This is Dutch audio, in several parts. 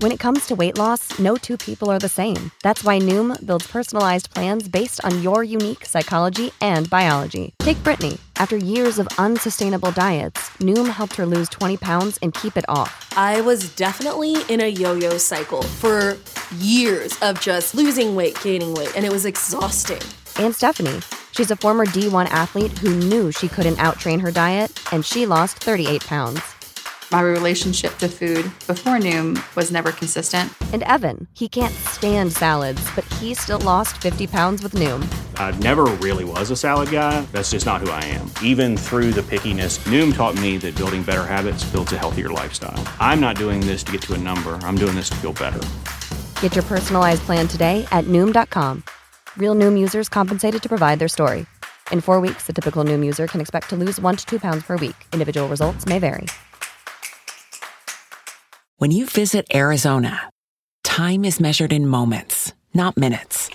When it comes to weight loss, no two people are the same. That's why Noom builds personalized plans based on your unique psychology and biology. Take Brittany. After years of unsustainable diets, Noom helped her lose 20 pounds and keep it off. I was definitely in a yo yo cycle for years of just losing weight, gaining weight, and it was exhausting. And Stephanie. She's a former D1 athlete who knew she couldn't outtrain her diet, and she lost 38 pounds. My relationship to food before Noom was never consistent. And Evan, he can't stand salads, but he still lost 50 pounds with Noom. I never really was a salad guy. That's just not who I am. Even through the pickiness, Noom taught me that building better habits builds a healthier lifestyle. I'm not doing this to get to a number, I'm doing this to feel better. Get your personalized plan today at Noom.com. Real Noom users compensated to provide their story. In four weeks, the typical Noom user can expect to lose one to two pounds per week. Individual results may vary. When you visit Arizona, time is measured in moments, not minutes.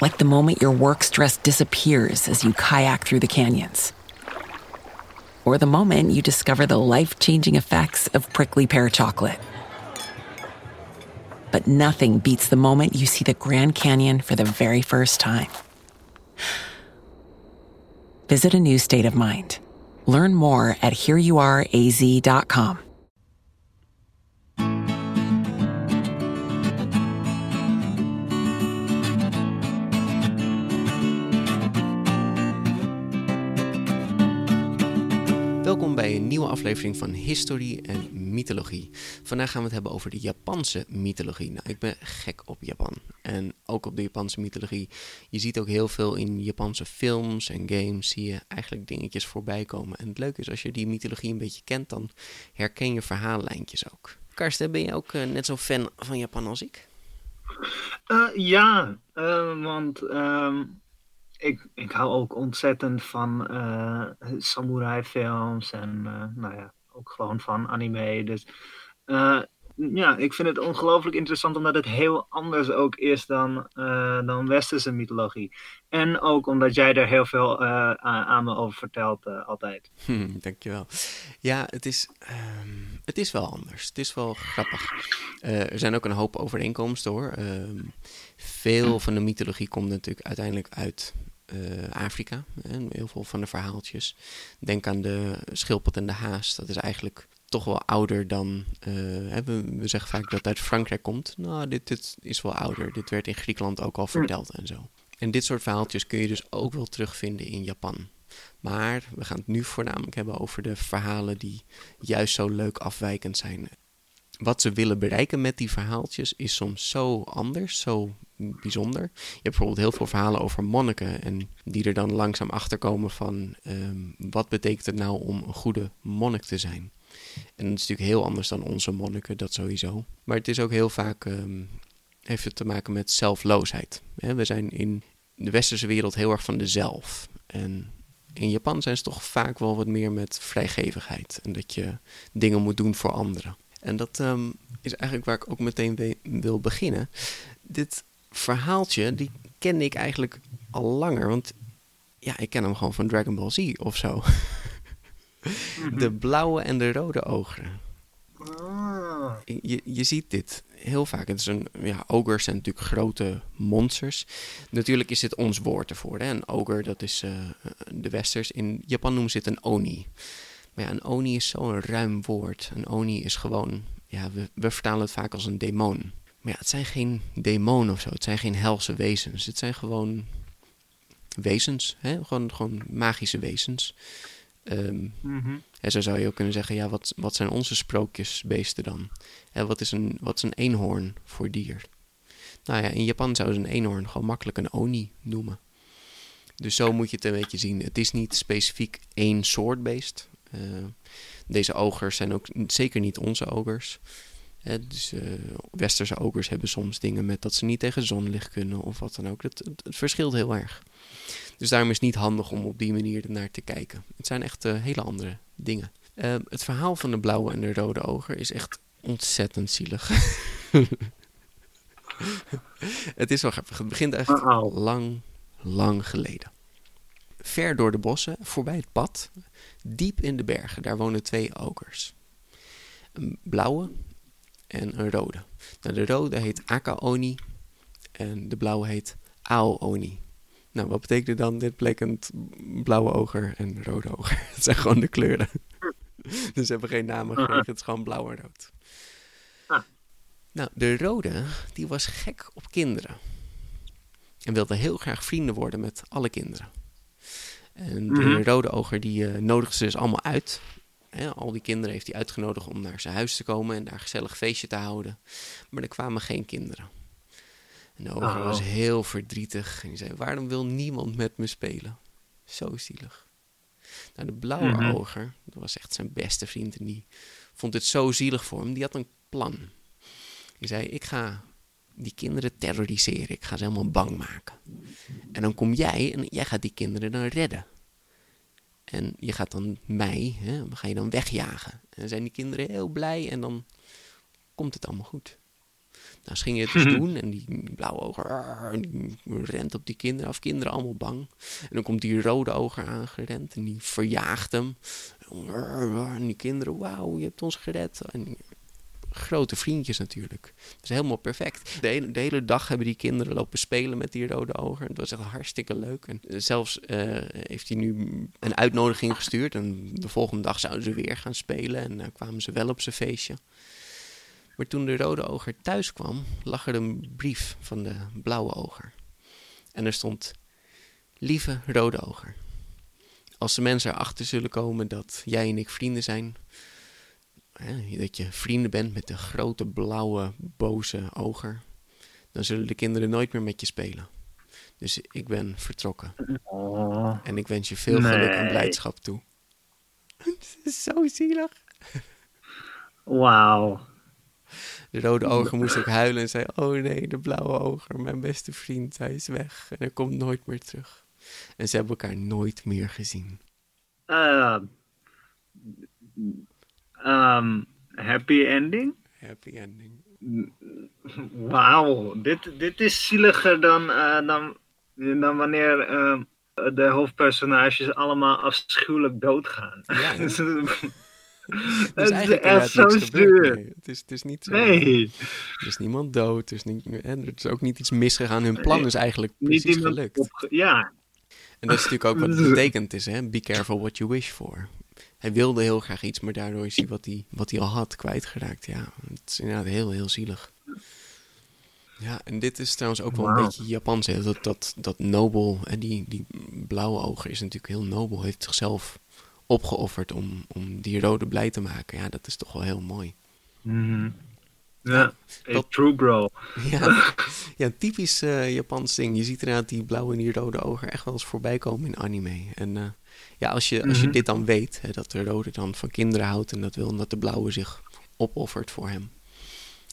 Like the moment your work stress disappears as you kayak through the canyons. Or the moment you discover the life changing effects of prickly pear chocolate. But nothing beats the moment you see the Grand Canyon for the very first time. Visit a new state of mind. Learn more at hereyouareaz.com. Welkom bij een nieuwe aflevering van Historie en Mythologie. Vandaag gaan we het hebben over de Japanse mythologie. Nou, ik ben gek op Japan. En ook op de Japanse mythologie. Je ziet ook heel veel in Japanse films en games. Zie je eigenlijk dingetjes voorbij komen. En het leuke is, als je die mythologie een beetje kent, dan herken je verhaallijntjes ook. Karsten, ben je ook uh, net zo fan van Japan als ik? Uh, ja, uh, want um, ik, ik hou ook ontzettend van uh, samurai films en nou ja, ook gewoon van anime. Dus ja, ik vind het ongelooflijk interessant omdat het heel anders ook is dan, dan westerse mythologie. En ook omdat jij er heel veel aan me over vertelt altijd. Hm, dankjewel. Ja, het is, um, het is wel anders. Het is wel grappig. er zijn ook een hoop overeenkomsten hoor. Um, veel van de mythologie komt natuurlijk uiteindelijk uit uh, Afrika. Heel veel van de verhaaltjes. Denk aan de schildpad en de haas. Dat is eigenlijk toch wel ouder dan. Uh, we, we, zeggen vaak dat het uit Frankrijk komt. Nou, dit, dit is wel ouder. Dit werd in Griekenland ook al verteld en zo. En dit soort verhaaltjes kun je dus ook wel terugvinden in Japan. Maar we gaan het nu voornamelijk hebben over de verhalen die juist zo leuk afwijkend zijn. Wat ze willen bereiken met die verhaaltjes is soms zo anders, zo bijzonder. Je hebt bijvoorbeeld heel veel verhalen over monniken en die er dan langzaam achter komen van um, wat betekent het nou om een goede monnik te zijn. En dat is natuurlijk heel anders dan onze monniken, dat sowieso. Maar het is ook heel vaak, um, heeft het te maken met zelfloosheid. we zijn in de westerse wereld heel erg van de zelf. En in Japan zijn ze toch vaak wel wat meer met vrijgevigheid. En dat je dingen moet doen voor anderen. En dat um, is eigenlijk waar ik ook meteen wil beginnen. Dit verhaaltje, die kende ik eigenlijk al langer. Want ja, ik ken hem gewoon van Dragon Ball Z of zo. de blauwe en de rode ogen. Ah. Je, je ziet dit heel vaak. Het is een, ja, ogers zijn natuurlijk grote monsters. Natuurlijk is dit ons woord ervoor. Hè? Een ogre, dat is uh, de westers. In Japan noemen ze het een oni. Maar ja, een oni is zo'n ruim woord. Een oni is gewoon, ja, we, we vertalen het vaak als een demon. Maar ja, het zijn geen demonen of zo. Het zijn geen helse wezens. Het zijn gewoon wezens. Hè? Gewoon, gewoon magische wezens. Um, mm-hmm. En zo zou je ook kunnen zeggen, ja, wat, wat zijn onze sprookjesbeesten dan? En wat, is een, wat is een eenhoorn voor dier? Nou ja, in Japan zouden ze een eenhoorn gewoon makkelijk een oni noemen. Dus zo moet je het een beetje zien. Het is niet specifiek één soort beest. Uh, deze ogers zijn ook zeker niet onze ogers. Hè, dus uh, westerse ogers hebben soms dingen met dat ze niet tegen zonlicht kunnen of wat dan ook. Het, het, het, verschilt heel erg. Dus daarom is het niet handig om op die manier ernaar te kijken. Het zijn echt uh, hele andere dingen. Uh, het verhaal van de blauwe en de rode oger is echt ontzettend zielig. het is wel grappig. Het begint echt lang, lang geleden. Ver door de bossen, voorbij het pad, diep in de bergen, daar wonen twee ogers. Een blauwe en een rode. Nou, de rode heet Aka-Oni en de blauwe heet Ao-Oni. Nou, wat betekent dan? Dit bleek een blauwe oger en rode oger. Het zijn gewoon de kleuren. dus ze hebben geen namen gegeven, het is gewoon blauw en rood. Ah. Nou, de rode, die was gek op kinderen. En wilde heel graag vrienden worden met alle kinderen. En de Mhm. rode oger, die uh, nodigde ze dus allemaal uit. Al die kinderen heeft hij uitgenodigd om naar zijn huis te komen en daar een gezellig feestje te houden. Maar er kwamen geen kinderen. En de oger Oh. was heel verdrietig. En hij zei, waarom wil niemand met me spelen? Zo zielig. Nou, de blauwe Mhm. oger, dat was echt zijn beste vriend. En die vond het zo zielig voor hem. Die had een plan. Die zei, ik ga die kinderen terroriseren. Ik ga ze helemaal bang maken. En dan kom jij en jij gaat die kinderen dan redden. En je gaat dan mij, hè, ga je dan wegjagen. En dan zijn die kinderen heel blij en dan komt het allemaal goed. Nou, ze gingen het dus doen en die blauwe arr, die rent op die kinderen af. Kinderen allemaal bang. En dan komt die rode oger aangerend en die verjaagt hem. En die kinderen, wauw, je hebt ons gered. En grote vriendjes natuurlijk. Dat is helemaal perfect. De hele, de hele dag hebben die kinderen lopen spelen met die rode oger. Het was echt hartstikke leuk. En zelfs eh, heeft hij nu een uitnodiging gestuurd. En de volgende dag zouden ze weer gaan spelen. En dan kwamen ze wel op zijn feestje. Maar toen de rode oger thuis kwam, lag er een brief van de blauwe oger. En er stond: Lieve rode oger, als de mensen erachter zullen komen dat jij en ik vrienden zijn, hè, dat je vrienden bent met de grote blauwe boze oger, dan zullen de kinderen nooit meer met je spelen. Dus ik ben vertrokken. Oh. En ik wens je veel geluk en blijdschap toe. Het is zo zielig. Wauw. De rode oger moest ook huilen en zei: Oh nee, de blauwe oger, mijn beste vriend, hij is weg en hij komt nooit meer terug. En ze hebben elkaar nooit meer gezien. Eh, ehm, happy ending? Happy ending. Wauw, dit, dit is zieliger dan, eh, dan, dan wanneer eh, de hoofdpersonages allallemaal afschuwelijk doodgaan. Ja, hè? Het is echt zo zuur. Nee, het, is, het is niet zo. Nee, Er is niemand dood. Er is, niet, en er is ook niet iets misgegaan. Hun plan is eigenlijk niet precies gelukt. Ja, En dat is natuurlijk ook wat het betekent is, hè? Be careful what you wish for. Hij wilde heel graag iets, maar daardoor is hij wat hij, wat hij al had kwijtgeraakt. Ja, het is inderdaad heel, heel zielig. Ja, en dit is trouwens ook wel een beetje Japans. Hè? Dat, dat, dat nobel, en die, die blauwe oger is natuurlijk heel nobel. Heeft zichzelf opgeofferd om, om die rode blij te maken. Ja, dat is toch wel heel mooi. Mhm. ja. Hey, true bro. Ja, ja typisch eh, Japans ding. Je ziet inderdaad die blauwe en die rode ogen echt wel eens voorbij komen in anime. En eh, ja, als je, als je Mhm. dit dan weet, hè, dat de rode dan van kinderen houdt en dat wil dat de blauwe zich opoffert voor hem,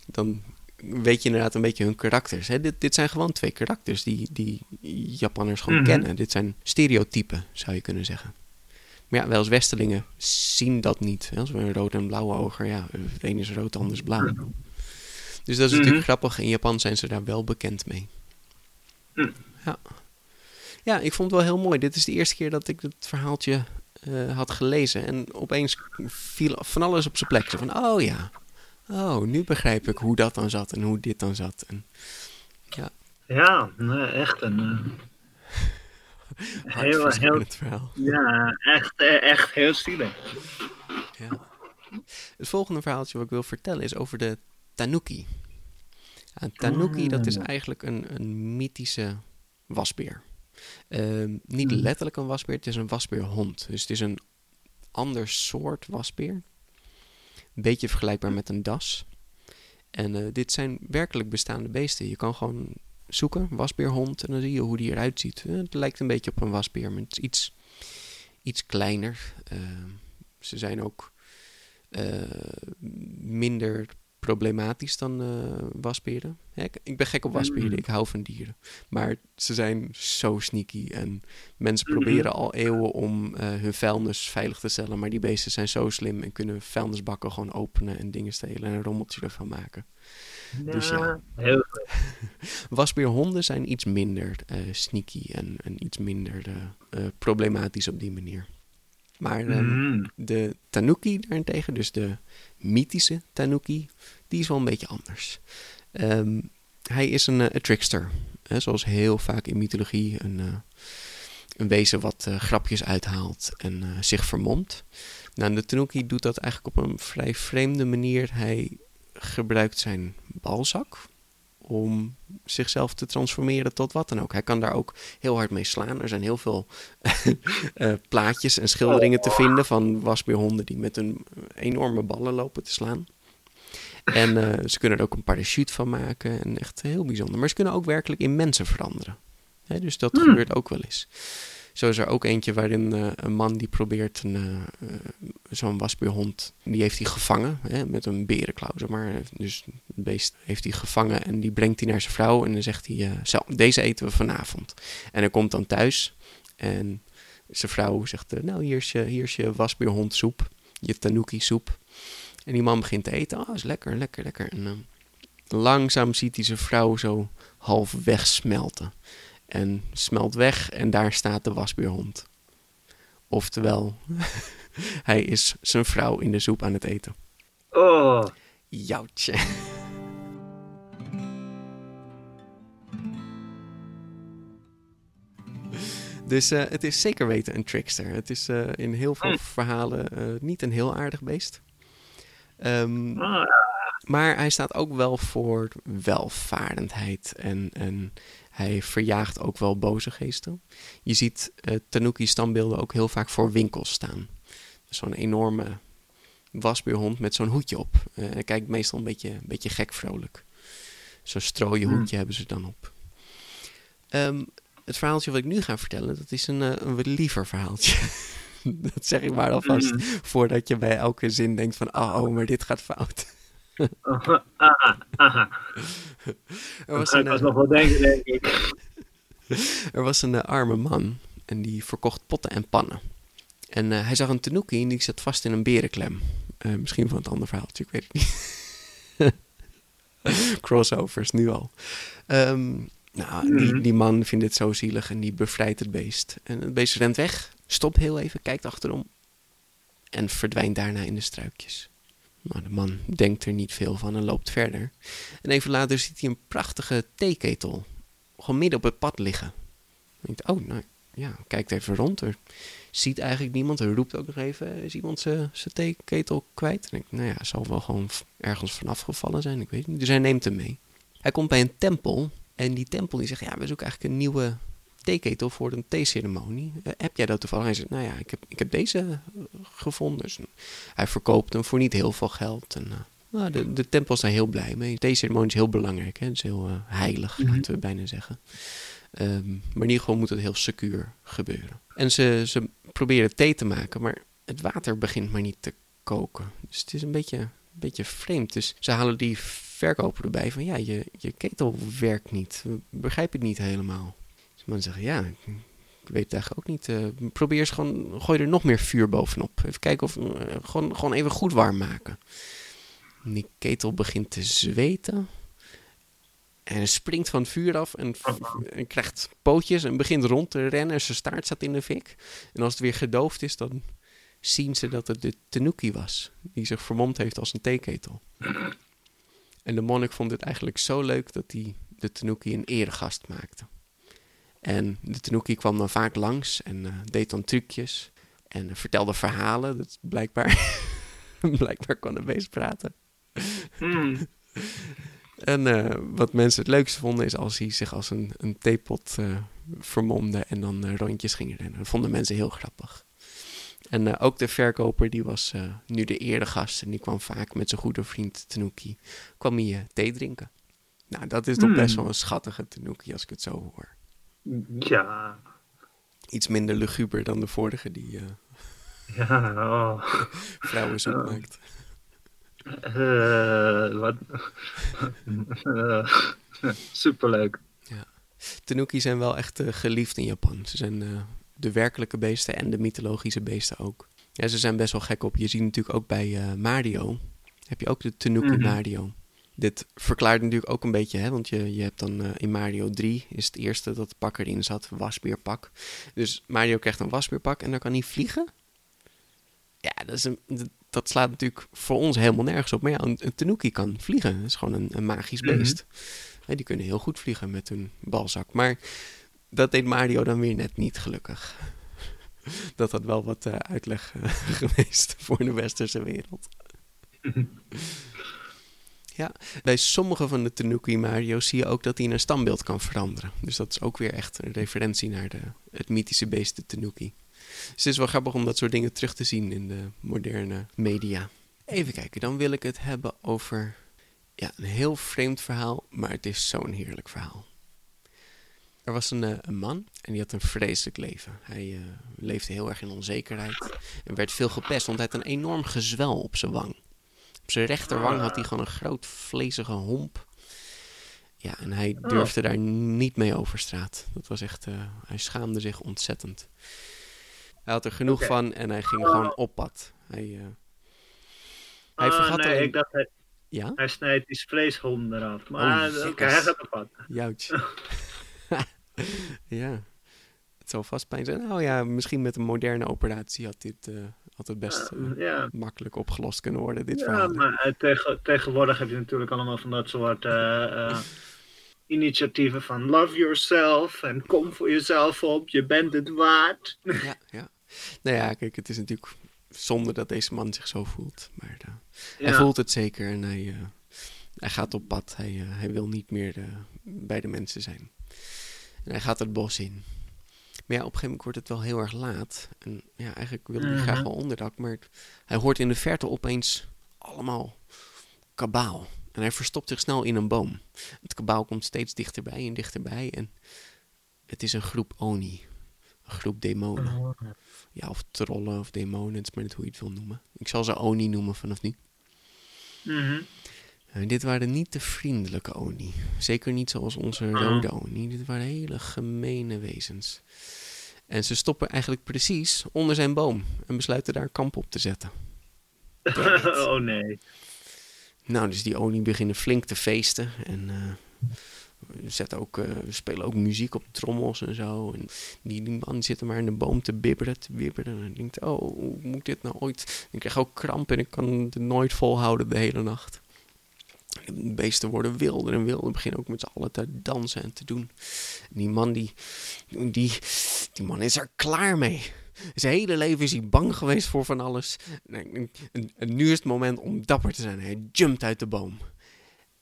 dan weet je inderdaad een beetje hun karakters. Hè. Dit, dit zijn gewoon twee karakters die, die Japanners gewoon Mhm. kennen. Dit zijn stereotypen, zou je kunnen zeggen. Maar ja, wij als Westelingen zien dat niet. Als we een rode en blauwe oger, ja, het een is rood, de ander is blauw. Dus dat is natuurlijk Mhm. grappig. In Japan zijn ze daar wel bekend mee. Hm. Ja. ja, ik vond het wel heel mooi. Dit is de eerste keer dat ik het verhaaltje eh, had gelezen. En opeens viel van alles op zijn plek. Zo van, oh ja. Oh, nu begrijp ik hoe dat dan zat en hoe dit dan zat. En, Ja, nee, echt een... eh, heel, heel, verhaal. ja, echt, eh, echt heel zielig. Ja. Het volgende verhaaltje wat ik wil vertellen is over de tanuki. Een tanuki, dat is eigenlijk een, een mythische wasbeer. Ehm, niet Hmm. letterlijk een wasbeer, het is een wasbeerhond. Dus het is een ander soort wasbeer. Een beetje vergelijkbaar met een das. En eh, dit zijn werkelijk bestaande beesten. Je kan gewoon zoeken, wasbeerhond, en dan zie je hoe die eruit ziet. Eh, het lijkt een beetje op een wasbeer, maar het is iets, iets kleiner. Ehm, ze zijn ook eh, minder problematisch dan eh, wasberen. Ja, ik, ben gek op wasberen, Mm. ik hou van dieren. Maar ze zijn zo sneaky en mensen Mhm. proberen al eeuwen om eh, hun vuilnis veilig te stellen. Maar die beesten zijn zo slim en kunnen vuilnisbakken gewoon openen en dingen stelen en een rommeltje ervan maken. Dus ja. Heel goed. Wasbeerhonden zijn iets minder eh, sneaky en, en iets minder eh, eh, problematisch op die manier. Maar ehm, Mm. de tanuki daarentegen, dus de mythische tanuki, die is wel een beetje anders. Ehm, hij is een, een trickster. Hè, zoals heel vaak in mythologie een, eh, een wezen wat eh, grapjes uithaalt en eh, zich vermomt. Nou, de tanuki doet dat eigenlijk op een vrij vreemde manier. Hij gebruikt zijn balzak om zichzelf te transformeren tot wat dan ook. Hij kan daar ook heel hard mee slaan. Er zijn heel veel eh, plaatjes en schilderingen te vinden van wasbeerhonden die met hun enorme ballen lopen te slaan. En eh, ze kunnen er ook een parachute van maken en echt heel bijzonder. Maar ze kunnen ook werkelijk in mensen veranderen. Hè, dus dat gebeurt ook wel eens. Zo is er ook eentje waarin eh, een man die probeert een, eh, eh, zo'n wasbeerhond, die heeft hij gevangen hè, met een berenklauw, zeg maar. Dus het beest heeft hij gevangen en die brengt hij naar zijn vrouw en dan zegt hij, zo, deze eten we vanavond. En hij komt dan thuis en zijn vrouw zegt, nou hier is je, hier is je wasbeerhondsoep, je tanuki soep. En die man begint te eten, ah, is lekker, lekker, lekker. En langzaam ziet hij zijn vrouw zo half wegsmelten. En smelt weg en daar staat de wasbeerhond. Oftewel, hij is zijn vrouw in de soep aan het eten. Oh, Joutje. Dus eh, het is zeker weten een trickster. Het is eh, in heel veel verhalen eh, niet een heel aardig beest. Ehm, ah, maar hij staat ook wel voor welvarendheid en, en hij verjaagt ook wel boze geesten. Je ziet eh Tanuki-standbeelden ook heel vaak voor winkels staan. Zo'n enorme wasbeerhond met zo'n hoedje op. Eh, hij kijkt meestal een beetje, een beetje gek vrolijk. Zo'n strooien hoedje hebben ze dan op. Ehm, het verhaaltje wat ik nu ga vertellen, dat is een, eh, een liever verhaaltje. dat zeg ik maar alvast, voordat je bij elke zin denkt van, oh, oh maar dit gaat fout. Aha. Er was een, ik eh, alsnog wel denken, denk ik. Er was een eh, arme man en die verkocht potten en pannen. En eh, hij zag een tanuki en die zat vast in een berenklem. Misschien van het andere verhaaltje, ik weet het niet. Crossovers, nu al. Ehm, nou, die, die man vindt het zo zielig en die bevrijdt het beest. En het beest rent weg, stopt heel even, kijkt achterom en verdwijnt daarna in de struikjes. Nou, de man denkt er niet veel van en loopt verder. En even later ziet hij een prachtige theeketel gewoon midden op het pad liggen. Denkt, oh, nou ja, kijkt even rond. Er ziet eigenlijk niemand. Er roept ook nog even, is iemand zijn theeketel kwijt? Denkt, nou ja, zal wel gewoon ergens vanaf gevallen zijn, ik weet niet. Dus hij neemt hem mee. Hij komt bij een tempel en die tempel die zegt, ja, we zoeken eigenlijk een nieuwe theeketel voor een theeceremonie. Eh, heb jij dat toevallig? Hij zegt, nou ja, ik heb, ik heb deze eh, gevonden. Dus hij verkoopt hem voor niet heel veel geld. En, eh, nou, de, de tempel is daar heel blij mee. De theeceremonie is heel belangrijk. Hè? Het is heel heilig, laten we bijna zeggen. Ehm, maar in ieder geval moet het heel secuur gebeuren. En ze, ze proberen thee te maken, maar het water begint maar niet te koken. Dus het is een beetje, een beetje vreemd. Dus ze halen die verkoper erbij van ja, je, je ketel werkt niet. We begrijpen het niet helemaal. Dus man zegt ja, ik weet het eigenlijk ook niet. Eh, probeer eens gewoon, gooi er nog meer vuur bovenop. Even kijken of, eh, gewoon, gewoon even goed warm maken. En die ketel begint te zweten. En springt van het vuur af en, en krijgt pootjes en begint rond te rennen. Zijn staart staat in de fik. En als het weer gedoofd is, dan zien ze dat het de tanuki was. Die zich vermomd heeft als een theeketel. En de monnik vond het eigenlijk zo leuk dat hij de tanuki een eregast maakte. En de tanuki kwam dan vaak langs en eh, deed dan trucjes. En eh, vertelde verhalen. Dat is blijkbaar, blijkbaar kon het beest praten. Hmm. En eh, wat mensen het leukste vonden is als hij zich als een, een theepot eh, vermomde en dan rondjes ging rennen. Dat vonden mensen heel grappig. En ook de verkoper, die was nu de eregast en die kwam vaak met zijn goede vriend Tanuki, kwam hij thee drinken. Nou, dat is toch best wel een schattige Tanuki als ik het zo hoor. Ja, Iets minder luguber dan de vorige die eh ja, oh. vrouwenzoek maakt. Eh, wat? Eh, superleuk. Tanuki zijn wel echt geliefd in Japan. Ze zijn de werkelijke beesten en de mythologische beesten ook. Ja, ze zijn best wel gek op. Je ziet natuurlijk ook bij Mario, heb je ook de Tanuki Mhm. Mario. Dit verklaart natuurlijk ook een beetje, hè, want je, je hebt dan eh, in Mario 3 is het eerste dat het pak erin zat, wasbeerpak. Dus Mario krijgt een wasbeerpak en dan kan hij vliegen. Ja, dat, is een, dat slaat natuurlijk voor ons helemaal nergens op. Maar ja, een, een tanuki kan vliegen. Dat is gewoon een, een magisch Mhm. beest. Die kunnen heel goed vliegen met hun balzak. Maar dat deed Mario dan weer net niet, gelukkig. Dat had wel wat eh, uitleg eh, geweest voor de westerse wereld. Ja, bij sommige van de Tanuki Mario's zie je ook dat hij een standbeeld kan veranderen. Dus dat is ook weer echt een referentie naar de, het mythische beest de Tanuki. Dus het is wel grappig om dat soort dingen terug te zien in de moderne media. Even kijken, dan wil ik het hebben over ja, een heel vreemd verhaal, maar het is zo'n heerlijk verhaal. Er was een, eh, man en die had een vreselijk leven. Hij eh, leefde heel erg in onzekerheid en werd veel gepest, want hij had een enorm gezwel op zijn wang. Op zijn rechterwang had hij gewoon een groot vlezige homp. Ja, en hij durfde daar niet mee over straat. Dat was echt, eh, hij schaamde zich ontzettend. Hij had er genoeg van en hij ging gewoon op pad. Hij, eh, hij Ah, vergat nee, alleen... ik dacht, hij, Ja? hij snijdt die vleeshond eraf. Maar Oh, oké, yes. hij gaat op pad. Joutje. ja. Het zal vast pijn zijn. Nou ja, misschien met een moderne operatie had dit had het best eh, Ja, makkelijk opgelost kunnen worden, dit ja verhaal. maar eh, tegen, tegenwoordig heb je natuurlijk allemaal van dat soort initiatieven van love yourself en kom voor jezelf op, je bent het waard. Ja, ja. Nou ja, kijk, het is natuurlijk zonde dat deze man zich zo voelt. Maar hij voelt het zeker en hij, hij gaat op pad. Hij, hij wil niet meer bij de mensen zijn. En hij gaat het bos in. Maar ja, op een gegeven moment wordt het wel heel erg laat. En ja, eigenlijk wil hij Mhm. graag wel onderdak. Maar hij hoort in de verte opeens allemaal kabaal. En hij verstopt zich snel in een boom. Het kabaal komt steeds dichterbij en dichterbij. En het is een groep Oni. Een groep demonen. Ja, of trollen of demonen, het is maar net hoe je het wil noemen. Ik zal ze Oni noemen vanaf nu. Mhm. En dit waren niet de vriendelijke Oni. Zeker niet zoals onze rode Oni. Dit waren hele gemene wezens. En ze stoppen eigenlijk precies onder zijn boom en besluiten daar kamp op te zetten. oh nee. Nou, dus die Oni beginnen flink te feesten en eh, zetten ook, eh, spelen ook muziek op trommels en zo. En die, die man zit er maar in de boom te bibberen, te bibberen. En denkt, oh, hoe moet ik dit nou ooit... Ik krijg ook kramp en ik kan het nooit volhouden de hele nacht. Beesten worden wilder en wilder, beginnen ook met z'n allen te dansen en te doen. En die man, die, die, die man is er klaar mee. Zijn hele leven is hij bang geweest voor van alles. En, en- en- en nu is het moment om dapper te zijn. Hij jumpt uit de boom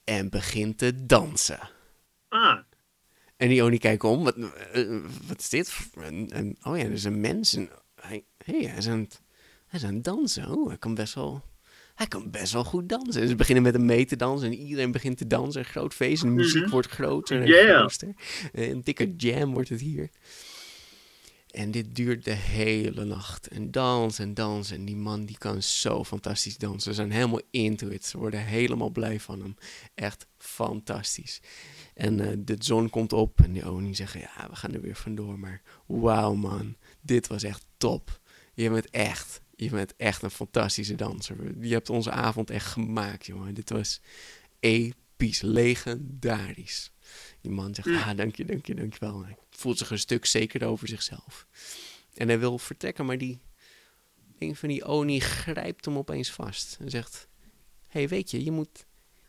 en begint te dansen. Ah, En die Oni kijkt om. Wat, eh, wat is dit? En, en- oh ja, dat is een mens. En hij, hey, hij, is aan het, hij is aan het dansen. Oh, hij kan best wel... Hij kan best wel goed dansen. Ze beginnen met hem mee te dansen. En iedereen begint te dansen. Een groot feest. En de muziek wordt groter en Yeah. groter. Een dikke jam wordt het hier. En dit duurt de hele nacht. En dans en dans. En die man die kan zo fantastisch dansen. Ze zijn helemaal into it. Ze worden helemaal blij van hem. Echt fantastisch. En eh, de zon komt op. En die Oni zeggen, ja, we gaan er weer vandoor. Maar wauw man, dit was echt top. Je bent echt, je bent echt een fantastische danser. Je hebt onze avond echt gemaakt, jongen. Dit was episch, legendarisch. Die man zegt, ah, dank je, dank je, dank je wel. Hij voelt zich een stuk zekerder over zichzelf. En hij wil vertrekken, maar die, een van die Oni grijpt hem opeens vast. En zegt, hey, weet je, je moet,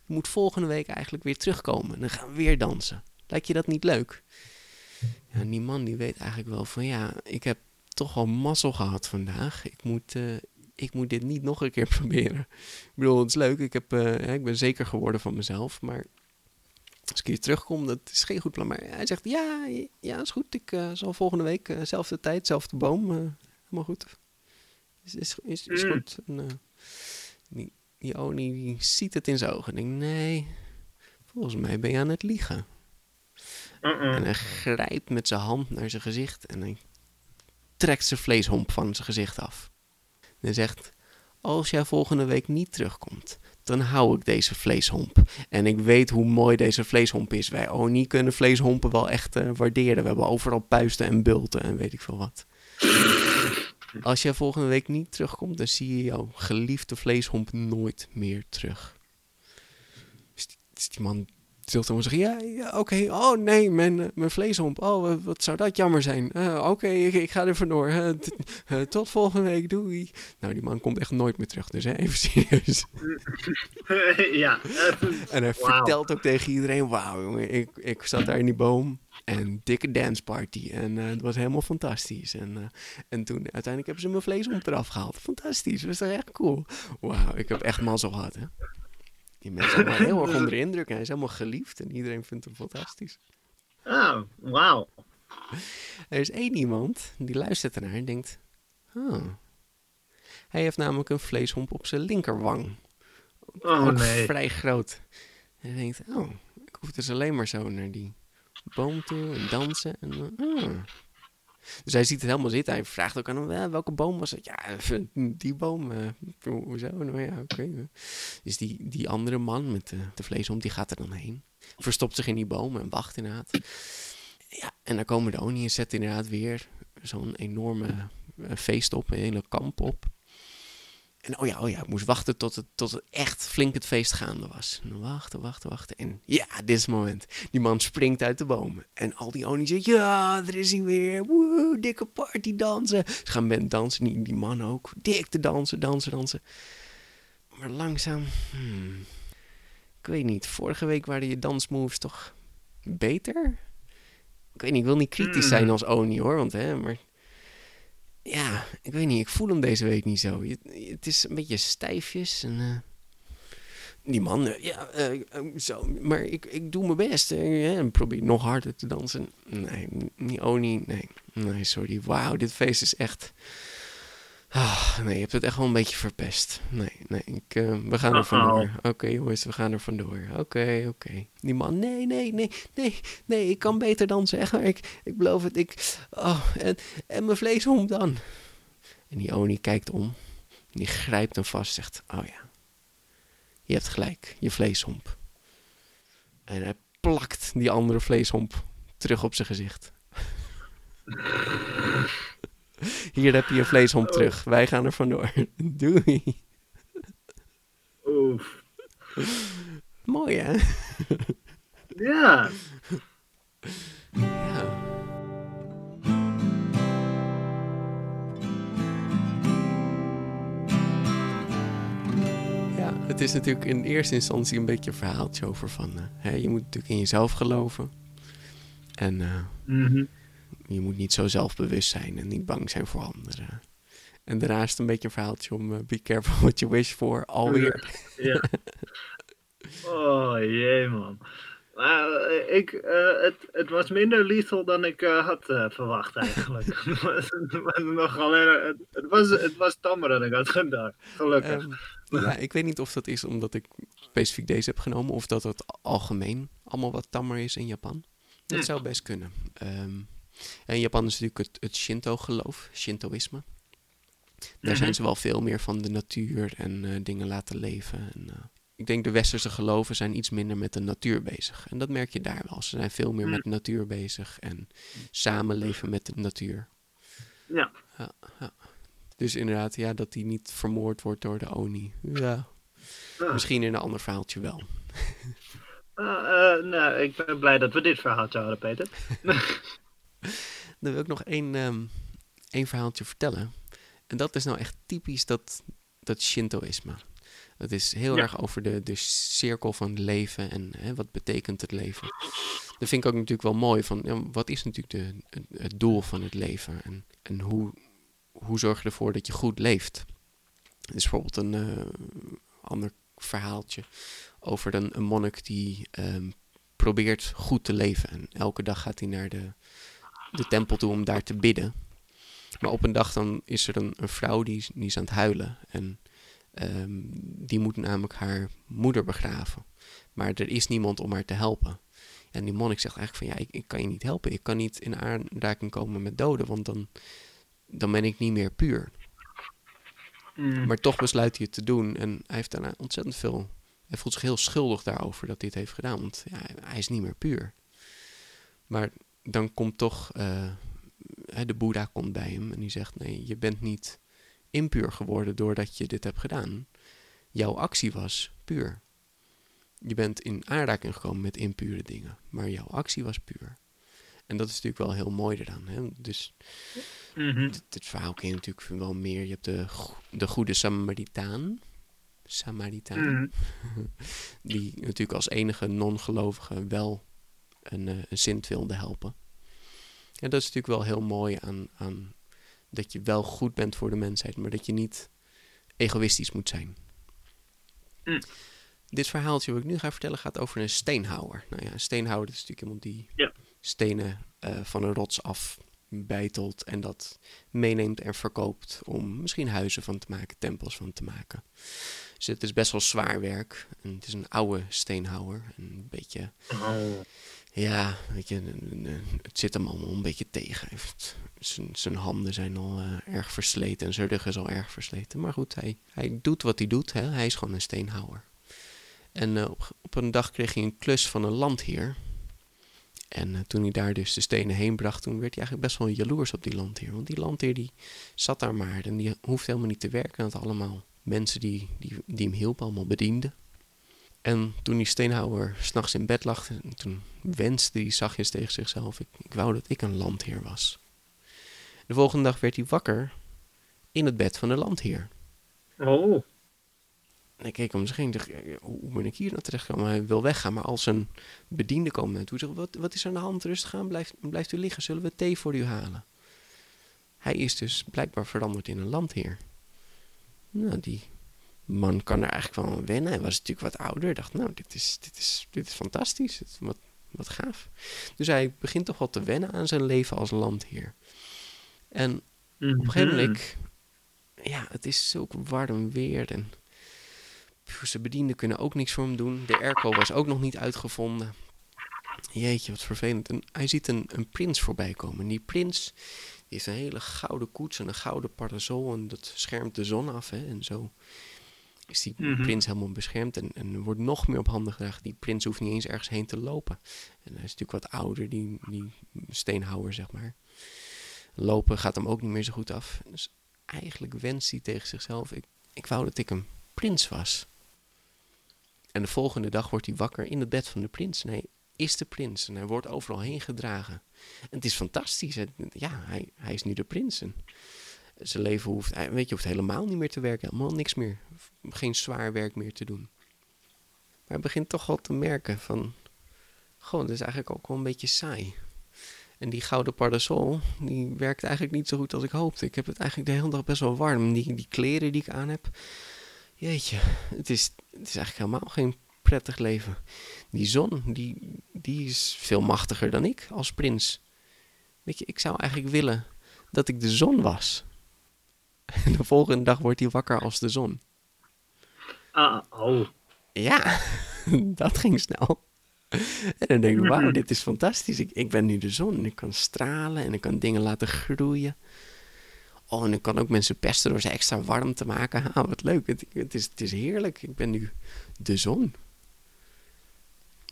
je moet volgende week eigenlijk weer terugkomen. En dan gaan we weer dansen. Lijkt je dat niet leuk? Ja, en die man die weet eigenlijk wel van, ja, ik heb toch al mazzel gehad vandaag. Ik moet, eh, ik moet dit niet nog een keer proberen. Ik bedoel, het is leuk. Ik, heb, eh, ik ben zeker geworden van mezelf. Maar als ik hier terugkom, dat is geen goed plan. Maar hij zegt, ja, ja is goed. Ik eh, zal volgende week, eh, zelfde tijd, zelfde boom. helemaal goed. Is, is, is, is Mm. goed. En, die, die Oni die ziet het in zijn ogen. En denkt, nee, volgens mij ben je aan het liegen. En hij grijpt met zijn hand naar zijn gezicht en hij trekt zijn vleeshomp van zijn gezicht af. En zegt, als jij volgende week niet terugkomt, dan hou ik deze vleeshomp. En ik weet hoe mooi deze vleeshomp is. Wij Oni kunnen vleeshompen wel echt eh, waarderen. We hebben overal puisten en bulten en weet ik veel wat. Als jij volgende week niet terugkomt, dan zie je jouw geliefde vleeshomp nooit meer terug. Dus die, dus die man Zult Thomas zeggen, ja, ja oké, oh nee, mijn, uh, mijn vleeshomp, oh, wat zou dat jammer zijn. Uh, oké, ik, ik, ga er vandoor. Uh, tot volgende week, doei. Nou, die man komt echt nooit meer terug, dus hè, even serieus. ja. en hij wow. vertelt ook tegen iedereen, wauw jongen, ik, ik zat daar in die boom en dikke danceparty. En het was helemaal fantastisch. En, en toen uiteindelijk hebben ze mijn vleeshomp eraf gehaald. Fantastisch, dat was toch echt cool. Wauw, ik heb echt mazzel gehad, hè. Die mensen zijn heel erg onder de indruk. En hij is helemaal geliefd en iedereen vindt hem fantastisch. Oh, wauw. Er is één iemand die luistert ernaar en denkt... Oh. Hij heeft namelijk een vleeshomp op zijn linkerwang. Oh, Ook nee. vrij groot. En hij denkt, oh, ik hoef dus alleen maar zo naar die boom toe en dansen. En, oh. Dus hij ziet het helemaal zitten. Hij vraagt ook aan hem, eh, welke boom was het? Ja, die boom. Uh, hoezo? Nou ja, oké. Okay. Dus die, die andere man met de, de vleeshond, die gaat er dan heen. Verstopt zich in die boom en wacht inderdaad. Ja, en dan komen de Oni en zetten inderdaad weer zo'n enorme uh, feest op. Een hele kamp op. En oh ja, oh ja, ik moest wachten tot het, tot het echt flink het feest gaande was. En wachten, wachten, wachten. En ja, dit is het moment. Die man springt uit de boom. En al die Oni zeggen, ja, er is hij weer. Woe, dikke party dansen. Ze gaan met dansen, die, die man ook. Dik te dansen, dansen, dansen. Maar langzaam, hmm, ik weet niet. Vorige week waren je dansmoves toch beter? Ik weet niet, ik wil niet kritisch zijn als Oni hoor, want hè, maar ja, ik weet niet, ik voel hem deze week niet zo. Het is een beetje stijfjes en... Uh, die man, uh, ja, uh, zo, maar ik, ik doe mijn best. en probeer nog harder te dansen. Nee, niet Oni, nee. Nee, sorry. Wauw, dit feest is echt... Oh, nee, je hebt het echt wel een beetje verpest. Nee, nee, ik, we gaan er vandoor. Oké okay, jongens, we gaan er vandoor. Oké, okay, oké. Okay. Die man, nee, nee, nee, nee, nee, ik kan beter dansen. Echt, ik, ik beloof het. Ik, oh, en, en mijn vleeshomp dan. En die Oni kijkt om. Die grijpt hem vast, zegt, oh ja, je hebt gelijk, je vleeshomp. En hij plakt die andere vleeshomp terug op zijn gezicht. Hier heb je je vleeshomp oh. terug. Wij gaan er vandoor. Doei. Oef. Mooi, hè? Ja. Ja. Ja, het is natuurlijk in eerste instantie een beetje een verhaaltje over van... Uh, hè, je moet natuurlijk in jezelf geloven. En... Uh, mm -hmm je moet niet zo zelfbewust zijn en niet bang zijn voor anderen. En daarna is het een beetje een verhaaltje om uh, be careful what you wish for, alweer. Ja. oh jee man. Maar uh, ik, uh, het, het was minder lethal dan ik had verwacht eigenlijk. het, was nog alleen, het, het, was, het was tammer dan ik had gedacht, gelukkig. Um, ja, ik weet niet of dat is omdat ik specifiek deze heb genomen of dat het algemeen allemaal wat tammer is in Japan. Dat zou best kunnen. Um, in Japan is natuurlijk het, het Shinto-geloof, Shintoïsme. Daar Mhm. zijn ze wel veel meer van de natuur en uh, dingen laten leven. En, uh, ik denk de westerse geloven zijn iets minder met de natuur bezig. En dat merk je daar wel. Ze zijn veel meer met de natuur bezig en samenleven met de natuur. Ja. ja, ja. Dus inderdaad, ja, dat die niet vermoord wordt door de Oni. Ja. Ah. Misschien in een ander verhaaltje wel. Uh, nou, ik ben blij dat we dit verhaaltje hadden, Peter. Dan wil ik nog één, um, één verhaaltje vertellen. En dat is nou echt typisch dat, dat Shintoïsme. Het is heel Ja. erg over de, de cirkel van het leven en hè, wat betekent het leven. Dat vind ik ook natuurlijk wel mooi. Van, ja, wat is natuurlijk de, het, doel van het leven? En, en hoe, hoe zorg je ervoor dat je goed leeft? Er is bijvoorbeeld een eh, ander verhaaltje over een, een monnik die ehm, probeert goed te leven. En elke dag gaat hij naar de, de tempel toe om daar te bidden. Maar op een dag dan is er een, een vrouw die, is- die is aan het huilen. En ehm, die moet namelijk haar moeder begraven. Maar er is niemand om haar te helpen. En die monnik zegt eigenlijk van ja, ik, ik kan je niet helpen. Ik kan niet in aanraking komen met doden, want dan, dan ben ik niet meer puur. Mm. Maar toch besluit hij het te doen. En hij heeft daarna ontzettend veel. Hij voelt zich heel schuldig daarover dat hij het heeft gedaan. Want ja, hij is niet meer puur. Maar dan komt toch. eh, de Boeddha komt bij hem en die zegt: Nee, je bent niet impuur geworden doordat je dit hebt gedaan. Jouw actie was puur. Je bent in aanraking gekomen met impure dingen, maar jouw actie was puur. En dat is natuurlijk wel heel mooi eraan. Hè? Dus Mhm. dit, dit verhaal ken je natuurlijk wel meer. Je hebt de, de goede Samaritaan. Samaritaan. Mhm. Die natuurlijk als enige non-gelovige wel een, eh, een sint wilde helpen. En dat is natuurlijk wel heel mooi aan, aan dat je wel goed bent voor de mensheid, maar dat je niet egoïstisch moet zijn. Mm. Dit verhaaltje wat ik nu ga vertellen gaat over een steenhouwer. Nou ja, een steenhouwer is natuurlijk iemand die Ja. stenen eh, van een rots af beitelt en dat meeneemt en verkoopt om misschien huizen van te maken, tempels van te maken. Dus het is best wel zwaar werk. En het is een oude steenhouwer. Een beetje, Oh. Ja, het zit hem allemaal een beetje tegen. Zijn, handen zijn al eh, erg versleten en zijn rug is al erg versleten. Maar goed, hij, hij doet wat hij doet. Hè. Hij is gewoon een steenhouwer. En eh, op, een dag kreeg hij een klus van een landheer. En eh, toen hij daar dus de stenen heen bracht, toen werd hij eigenlijk best wel jaloers op die landheer. Want die landheer die zat daar maar en die hoefde helemaal niet te werken. Hij had allemaal mensen die, die, die hem hielpen, allemaal bedienden. En toen die steenhouwer s'nachts in bed lag, en toen wenste hij zachtjes tegen zichzelf, ik, ik wou dat ik een landheer was. De volgende dag werd hij wakker in het bed van de landheer. Oh. En ik keek om zich heen en dacht, hoe ben ik hier nou terechtgekomen? Hij wil weggaan, maar als een bediende komt naar toe, zegt, wat, wat is er aan de hand? Rustig aan, blijft, blijft u liggen, zullen we thee voor u halen? Hij is dus blijkbaar veranderd in een landheer. Nou, die man kan er eigenlijk wel aan wennen. Hij was natuurlijk wat ouder. dacht, nou, dit is, dit is, dit is fantastisch. Wat, wat gaaf. Dus hij begint toch wel te wennen aan zijn leven als landheer. En Mhm. op een gegeven moment, ja, het is zulk warm weer en zijn bedienden kunnen ook niks voor hem doen. De airco was ook nog niet uitgevonden. Jeetje, wat vervelend. En hij ziet een, een prins voorbij komen. En die prins die heeft een hele gouden koets en een gouden parasol en dat schermt de zon af. Hè? En zo is die Mhm. prins helemaal beschermd en, en wordt nog meer op handen gedragen. Die prins hoeft niet eens ergens heen te lopen. En hij is natuurlijk wat ouder, die, die steenhouwer, zeg maar. Lopen gaat hem ook niet meer zo goed af. Dus eigenlijk wenst hij tegen zichzelf: ik, ik wou dat ik een prins was. En de volgende dag wordt hij wakker in het bed van de prins. Hij is de prins. En hij wordt overal heen gedragen. En het is fantastisch. Ja, hij, hij is nu de prins. En zijn leven hoeft, weet je, hoeft helemaal niet meer te werken. Helemaal niks meer. Geen zwaar werk meer te doen. Maar hij begint toch wel te merken van... Goh, dat is eigenlijk ook wel een beetje saai. En die gouden parasol, die werkt eigenlijk niet zo goed als ik hoopte. Ik heb het eigenlijk de hele dag best wel warm. Die, die kleren die ik aan heb. Jeetje, het is, het is eigenlijk helemaal geen prettig leven. Die zon, die, die is veel machtiger dan ik als prins. Weet je, ik zou eigenlijk willen dat ik de zon was. En de volgende dag wordt hij wakker als de zon. Ah, oh. Ja, dat ging snel. En dan denk ik, wauw, dit is fantastisch. Ik, ik ben nu de zon. Ik kan stralen en ik kan dingen laten groeien. Oh, en ik kan ook mensen pesten door ze extra warm te maken. Ah, wat leuk. Het, het, is, het is heerlijk. Ik ben nu de zon.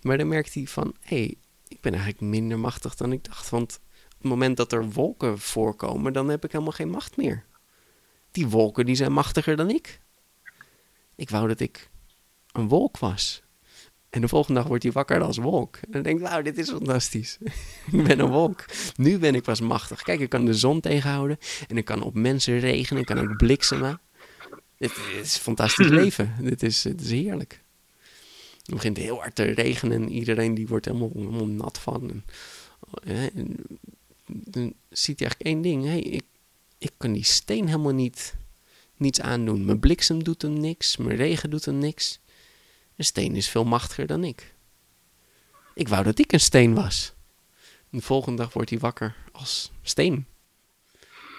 Maar dan merkt hij van, hé, hey, ik ben eigenlijk minder machtig dan ik dacht. Want op het moment dat er wolken voorkomen, dan heb ik helemaal geen macht meer. Die wolken, die zijn machtiger dan ik. Ik wou dat ik een wolk was. En de volgende dag wordt hij wakker als wolk. En dan denk ik, wauw, dit is fantastisch. ik ben een wolk. Nu ben ik pas machtig. Kijk, ik kan de zon tegenhouden. En ik kan op mensen regenen. Ik kan ook bliksemen. Dit is een fantastisch leven. Dit is, dit is heerlijk. Het begint heel hard te regenen. En iedereen die wordt helemaal, helemaal nat van. En dan ziet hij eigenlijk één ding. Hey, ik, ik kan die steen helemaal niet, niets aandoen. Mijn bliksem doet hem niks. Mijn regen doet hem niks. Een steen is veel machtiger dan ik. Ik wou dat ik een steen was. En de volgende dag wordt hij wakker als steen.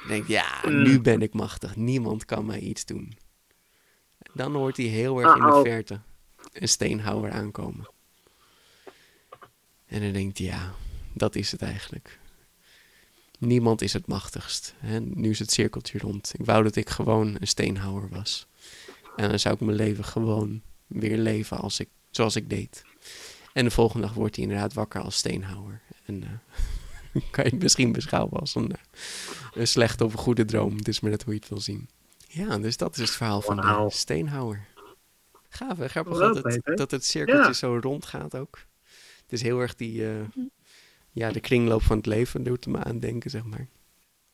Ik denk, ja, nu ben ik machtig. Niemand kan mij iets doen. Dan hoort hij heel erg in de Uh-oh. verte een steenhouwer aankomen. En dan denkt hij, ja, dat is het eigenlijk. Niemand is het machtigst. Hè? Nu is het cirkeltje rond. Ik wou dat ik gewoon een steenhouwer was. En dan zou ik mijn leven gewoon weer leven als ik, zoals ik deed. En de volgende dag wordt hij inderdaad wakker als steenhouwer. En eh, kan je het misschien beschouwen als een, eh, een slechte of een goede droom. Het is maar net hoe je het wil zien. Ja, dus dat is het verhaal van de steenhouwer. Gaaf, hè? Grappig dat het, dat het cirkeltje Ja. zo rond gaat ook. Het is heel erg die, eh, ja, de kringloop van het leven, doet me aan denken, zeg maar.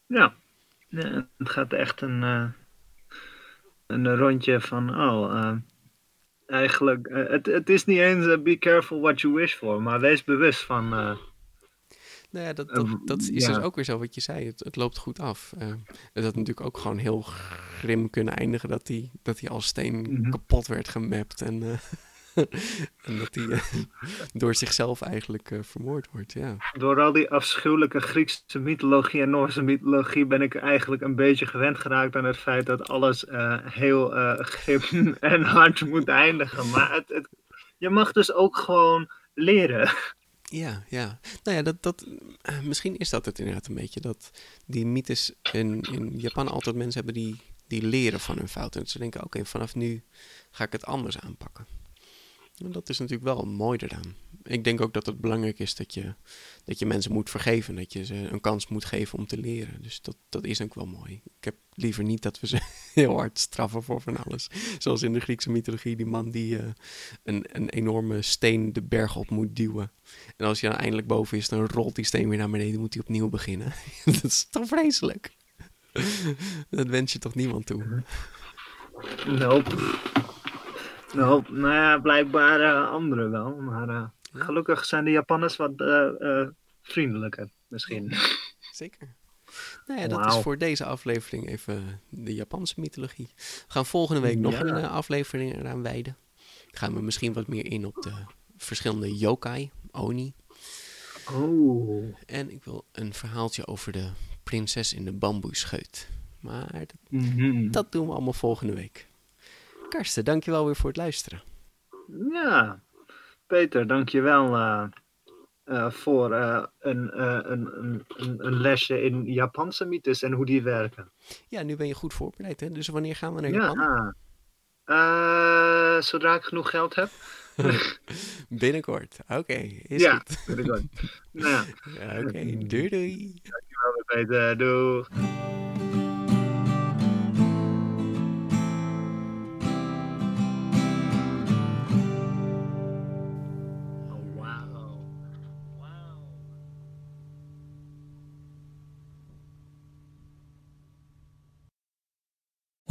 Ja. Ja, het gaat echt een, eh, een rondje van, oh, eh, eigenlijk, eh, het, het is niet eens be careful what you wish for, maar wees bewust van, Nou ja, dat, dat, dat is ja. dus ook weer zo wat je zei. Het, het loopt goed af. Het had natuurlijk ook gewoon heel grim kunnen eindigen dat hij dat hij als steen Mhm. kapot werd gemapt. En, en dat hij eh, door zichzelf eigenlijk eh, vermoord wordt. Ja. door al die afschuwelijke Griekse mythologie en Noorse mythologie ben ik eigenlijk een beetje gewend geraakt aan het feit dat alles eh, heel grim en hard moet eindigen. Maar het, het, je mag dus ook gewoon leren. Ja, ja. Nou ja, dat, dat, misschien is dat het inderdaad een beetje. Dat die mythes in, in Japan altijd mensen hebben die, die leren van hun fouten. En ze denken, oké, vanaf nu ga ik het anders aanpakken. En dat is natuurlijk wel mooi eraan. Ik denk ook dat het belangrijk is dat je, dat je mensen moet vergeven. Dat je ze een kans moet geven om te leren. Dus dat, dat is ook wel mooi. Ik heb liever niet dat we ze heel hard straffen voor van alles. Zoals in de Griekse mythologie, die man die eh, een, een enorme steen de berg op moet duwen. En als hij dan eindelijk boven is, dan rolt die steen weer naar beneden. Moet hij opnieuw beginnen. dat is toch vreselijk? dat wens je toch niemand toe? Nope. Nope. Nou ja, blijkbaar eh, anderen wel. Maar eh, gelukkig zijn de Japanners wat eh, vriendelijker, misschien. Zeker. Nou ja, dat is voor deze aflevering even de Japanse mythologie. We gaan volgende week nog Ja. een aflevering eraan wijden. Gaan we misschien wat meer in op de verschillende yokai, oni. Oh. En ik wil een verhaaltje over de prinses in de bamboescheut. Maar dat, Mhm. dat doen we allemaal volgende week. Karsten, dankjewel weer voor het luisteren. Ja, Peter, dankjewel eh eh voor eh, een, een, een, lesje in Japanse mythes en hoe die werken. Ja, nu ben je goed voorbereid, hè? Dus wanneer gaan we naar Ja, Japan? Eh, zodra ik genoeg geld heb. Binnenkort. Oké, is ja, goed. nou, ja, Ja, Oké, doei doei. dankjewel Peter. Doeg.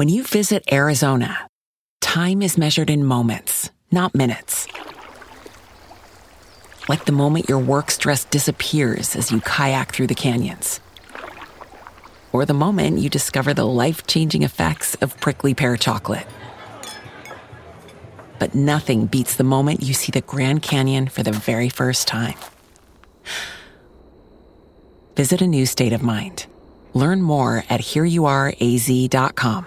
When you visit Arizona, time is measured in moments, not minutes. Like the moment your work stress disappears as you kayak through the canyons. Or the moment you discover the life changing effects of prickly pear chocolate. But nothing beats the moment you see the Grand Canyon for the very first time. Visit a new state of mind. Learn more at hereyouareaz.com.